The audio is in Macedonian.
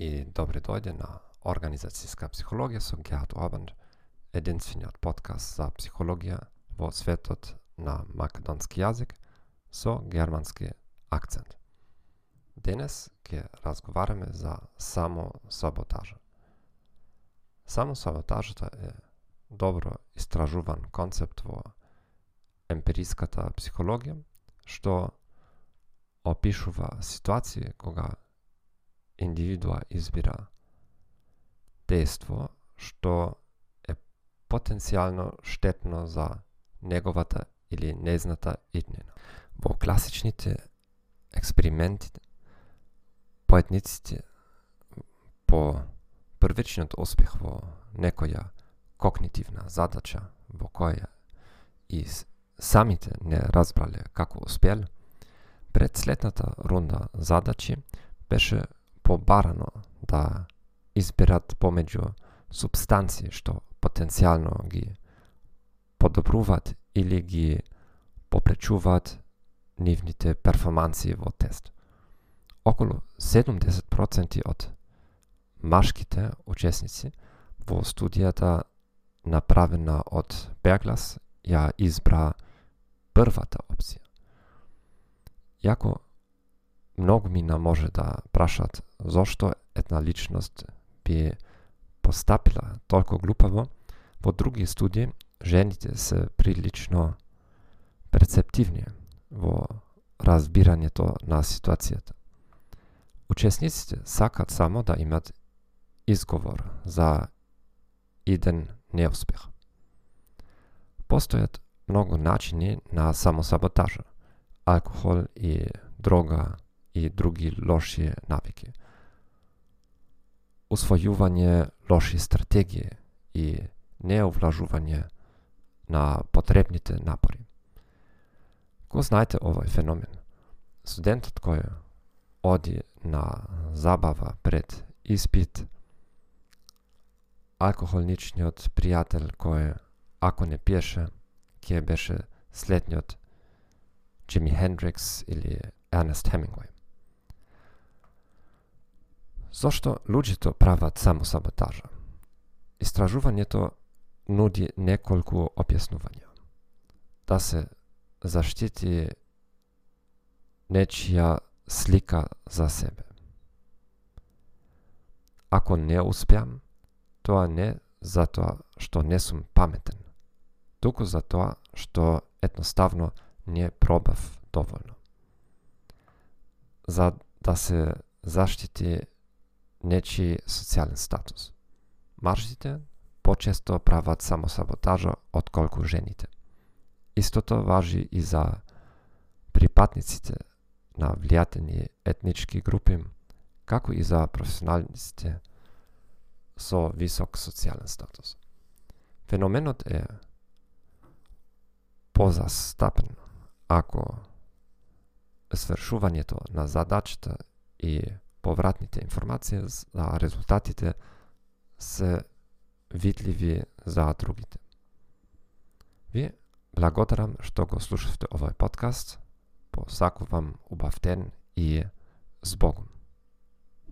и добри дојде на Организацијска психологија со Геат Обанд, единствениот подкаст за психологија во светот на македонски јазик со германски акцент. Денес ќе разговараме за само саботажа. Само саботажата е добро истражуван концепт во емпириската психологија, што опишува ситуации кога индивидуа избира дејство што е потенцијално штетно за неговата или незната иднина. Во класичните експерименти поетниците по првичниот успех во некоја когнитивна задача во која и самите не разбрале како успел, пред следната рунда задачи беше побарано да изберат помеѓу субстанции што потенцијално ги подобруваат или ги попречуваат нивните перформанси во тест. Околу 70% од машките учесници во студијата направена од Беглас ја избра првата опција. Јако многу мина може да прашат зошто една личност би постапила толку глупаво, во други студии жените се прилично перцептивни во разбирањето на ситуацијата. Учесниците сакат само да имат изговор за еден неуспех. Постојат многу начини на самосаботажа, алкохол и дрога и други лоши навики. Усвојување лоши стратегии и неовлажување на потребните напори. Го знаете овој феномен? Студентот кој оди на забава пред испит, алкохолничниот пријател кој ако не пиеше, ќе беше следниот Джими Хендрикс или Ернест Хемингуей. Зошто луѓето прават само саботажа? Истражувањето нуди неколку објаснувања. Да се заштити нечија слика за себе. Ако не успеам, тоа не затоа што не сум паметен, туку за тоа што едноставно не пробав доволно. За да се заштити нечи социјален статус. Маржите почесто прават само саботажа отколку жените. Истото важи и за припатниците на влијатени етнички групи, како и за професионалниците со висок социјален статус. Феноменот е позастапен ако свршувањето на задачата и повратните информации за резултатите се видливи за другите. Ви благодарам што го слушавте овој подкаст. Посакувам убав ден и с Богом.